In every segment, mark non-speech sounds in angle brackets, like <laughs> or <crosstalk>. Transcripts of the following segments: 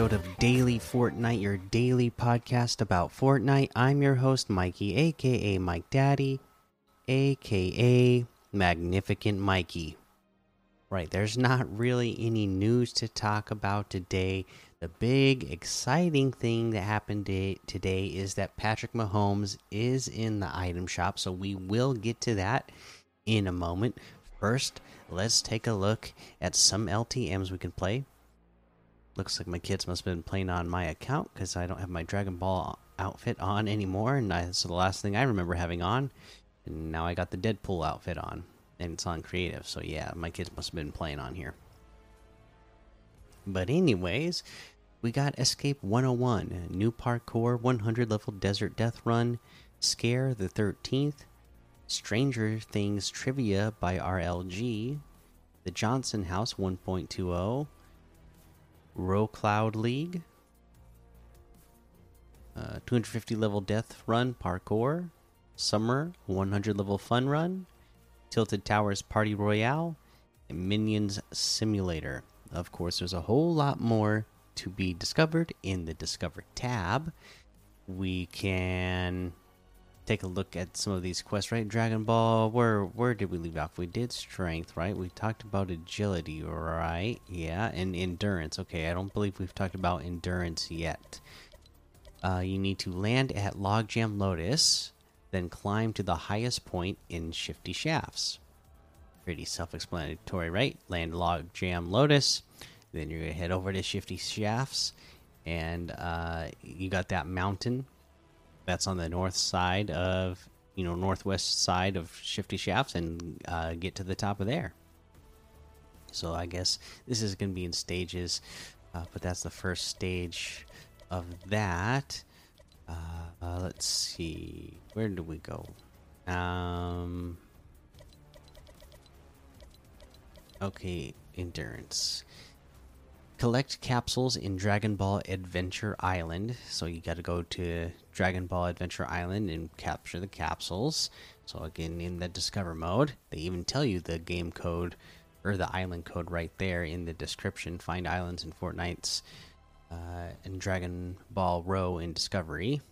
episode of Daily Fortnite, your daily podcast about Fortnite. I'm your host, Mikey, aka Mike Daddy, aka Magnificent Mikey. Right, there's not really any news to talk about today. The big exciting thing that happened today is that Patrick Mahomes is in the item shop, so we will get to that in a moment. First, let's take a look at some LTMs we can play. Looks like my kids must have been playing on my account because I don't have my Dragon Ball outfit on anymore, and that's the last thing I remember having on. And now I got the Deadpool outfit on, and it's on creative. So yeah, my kids must have been playing on here. But anyways, we got Escape 101, new parkour 100 level desert death run, Scare the 13th, Stranger Things Trivia by RLG, The Johnson House 1.20, Row Cloud League, uh, 250 level Death Run Parkour, Summer 100 level Fun Run, Tilted Towers Party Royale, and Minions Simulator. Of course, there's a whole lot more to be discovered in the Discover tab. We can take a look at some of these quests, right? Dragon Ball, where where did we leave off? We did strength, right? We talked about agility, right? Yeah, and endurance. Okay, I don't believe we've talked about endurance yet. Uh, you need to land at Logjam Lotus, then climb to the highest point in Shifty Shafts. Pretty self-explanatory, right? Land Logjam Lotus, then you're gonna head over to Shifty Shafts, and uh, you got that mountain that's on the north side of you know northwest side of Shifty Shafts and uh, get to the top of there. So I guess this is going to be in stages, uh, but that's the first stage of that. Uh, uh let's see, where do we go? Um. Okay, endurance collect capsules in Dragon Ball Adventure Island. So you got to go to Dragon Ball Adventure Island and capture the capsules. So again, in the Discover mode, they even tell you the game code or the island code right there in the description. Find islands in Fortnite's uh, and Dragon Ball Row in Discovery.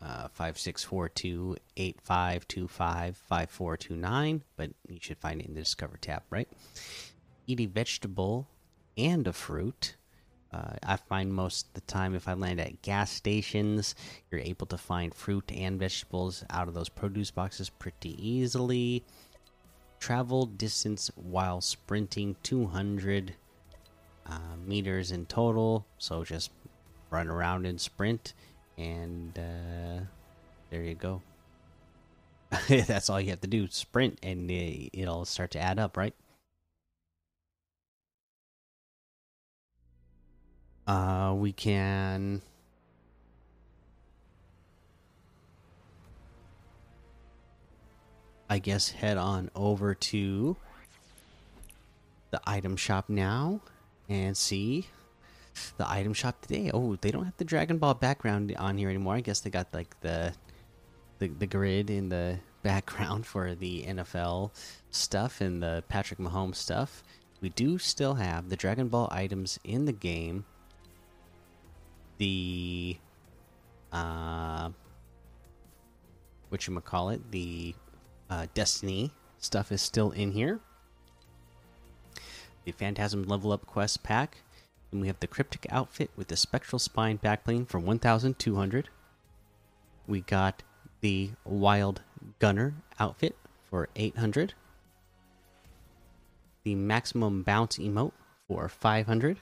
Uh, five six four two eight five two five five four two nine, but you should find it in the Discover tab, right? Eat a vegetable and a fruit. Uh, I find most of the time if I land at gas stations, you're able to find fruit and vegetables out of those produce boxes pretty easily. Travel distance while sprinting 200 uh, meters in total. So just run around and sprint, and uh, there you go. <laughs> That's all you have to do sprint, and it'll start to add up, right? Uh, we can. I guess head on over to the item shop now and see the item shop today. Oh, they don't have the Dragon Ball background on here anymore. I guess they got like the the, the grid in the <laughs> background for the NFL stuff and the Patrick Mahomes stuff. We do still have the Dragon Ball items in the game the uh what you call it the uh, destiny stuff is still in here. The phantasm level up quest pack. And we have the cryptic outfit with the spectral spine backbling for 1200 we got the wild gunner outfit for 800 the maximum bounce emote for 500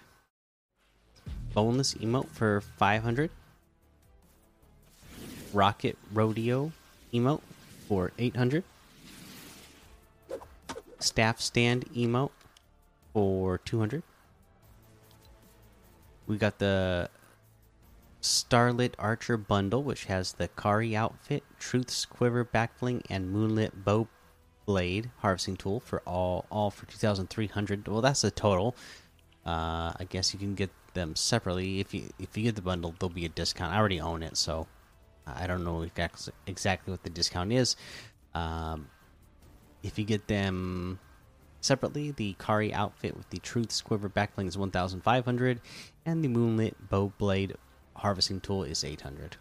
boneless emote for 500 rocket rodeo emote for 800 staff stand emote for 200 we got the starlit archer bundle which has the kari outfit truth's quiver backbling and moonlit bow blade harvesting tool for all all for 2300 well that's the total uh i guess you can get them separately. If you if you get the bundle, there'll be a discount. I already own it, so I don't know exactly what the discount is. Um, if you get them Separately, the Kari outfit with the Truth Quiver backbling is 1,500, and the Moonlit Bow Blade harvesting tool is 800.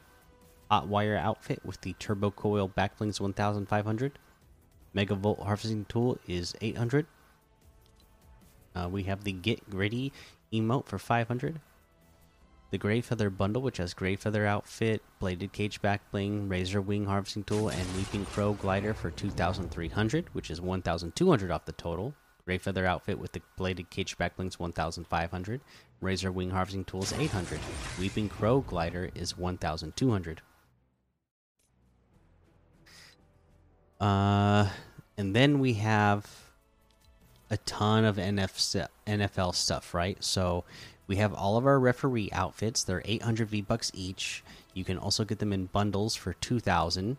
Hot Wire outfit with the Turbo Coil backbling is 1,500. Megavolt harvesting tool is 800. Uh, we have the Get Gritty emote for 500. The Gray Feather bundle, which has Gray Feather outfit, Bladed Cage back bling, Razor Wing harvesting tool, and Weeping Crow glider for 2,300, which is 1,200 off the total. Gray Feather outfit with the Bladed Cage backblings 1,500. Razor Wing harvesting tool is 800. Weeping Crow glider is 1,200. Uh, and then we have a ton of NFL stuff, right? So we have all of our referee outfits. They're 800 V bucks each. You can also get them in bundles for 2,000.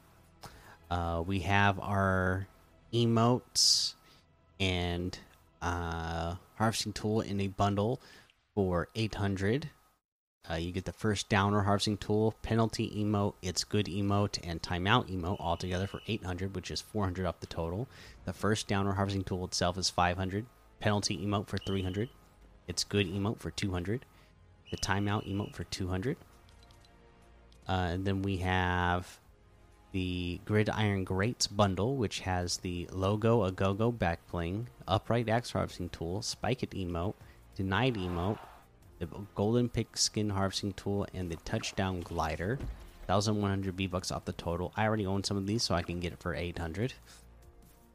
Uh, we have our emotes and uh, harvesting tool in a bundle for 800. Uh, you get the first downer harvesting tool, penalty emote, it's good emote, and timeout emote all together for 800, which is 400 off the total. The first downer harvesting tool itself is 500, penalty emote for 300, it's good emote for 200, the timeout emote for 200. Uh, and then we have the Gridiron Greats bundle, which has the logo a go go back bling, upright axe harvesting tool, spike it emote, denied emote the golden pigskin harvesting tool, and the touchdown glider. 1100 V bucks off the total. I already own some of these, so I can get it for 800.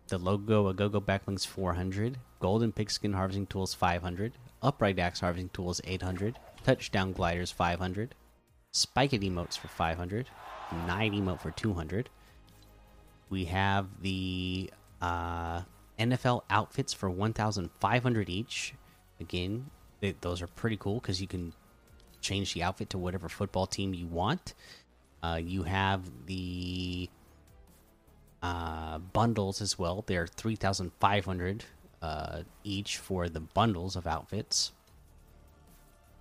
The logo a go go backlinks 400. Golden pigskin harvesting tools 500. Upright axe harvesting tools 800. Touchdown gliders 500. Spike emotes for 500. Night emote for 200. We have the uh, NFL outfits for 1,500 each. Again, they, those are pretty cool because you can change the outfit to whatever football team you want. Uh, you have the uh, bundles as well. They're three thousand five hundred uh, each for the bundles of outfits.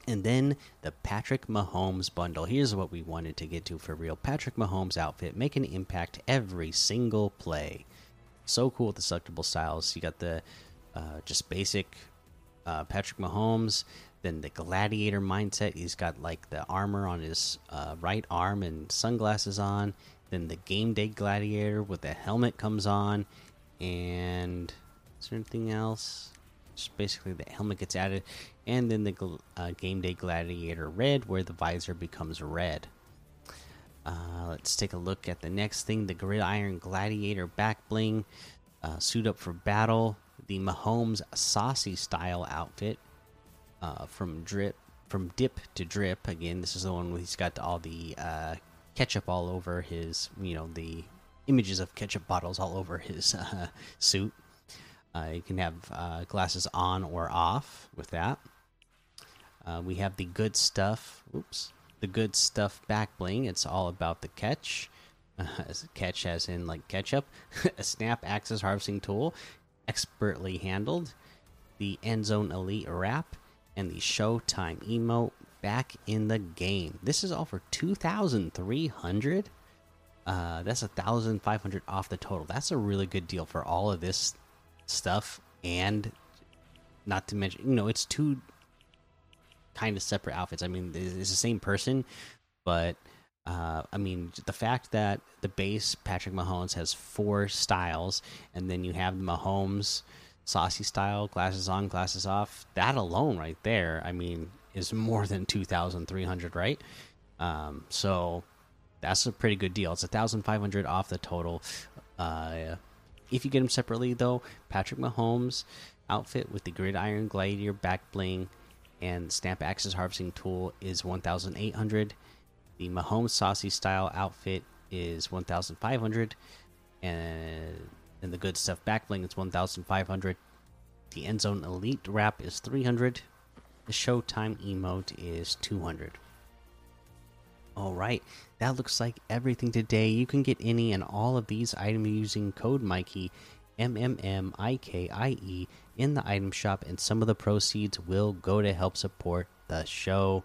And then the Patrick Mahomes bundle. Here's what we wanted to get to for real. Patrick Mahomes outfit make an impact every single play. So cool with the selectable styles. You got the uh, just basic uh, Patrick Mahomes. Then the gladiator mindset. He's got like the armor on his uh, right arm and sunglasses on. Then the game day gladiator with the helmet comes on. And is there anything else? Just basically the helmet gets added. And then the uh, game day gladiator red, where the visor becomes red. Uh, let's take a look at the next thing the gridiron gladiator back bling. Uh, suit up for battle the Mahomes saucy style outfit uh, from drip from dip to drip. Again, this is the one where he's got all the uh, ketchup all over his, you know, the images of ketchup bottles all over his <laughs> uh, suit. Uh, you can have uh, glasses on or off with that. Uh, we have the good stuff. Oops, the good stuff back bling. It's all about the catch. <laughs> catch as in like ketchup. <laughs> a snap axis harvesting tool expertly handled, the End Zone Elite wrap, and the Showtime emote back in the game. This is all for 2,300. Uh, that's a thousand five hundred off the total. That's a really good deal for all of this stuff, and not to mention, you know, it's two kind of separate outfits. I mean, it's the same person, but uh, I mean, the fact that the base Patrick Mahomes has four styles, and then you have the Mahomes saucy style, glasses on, glasses off. That alone, right there, I mean, is more than two thousand three hundred, right? Um, so that's a pretty good deal. It's a thousand five hundred off the total. Uh, if you get them separately, though, Patrick Mahomes outfit with the Gridiron Gladiator back bling and Snap Axis harvesting tool is one thousand eight hundred the Mahomes Saucy style outfit is 1,500, and and the good stuff back bling is 1,500. The End Zone Elite wrap is 300. The Showtime emote is 200. All right, that looks like everything today. You can get any and all of these items using code Mikey, M M M I K I E, in the item shop, and some of the proceeds will go to help support the show.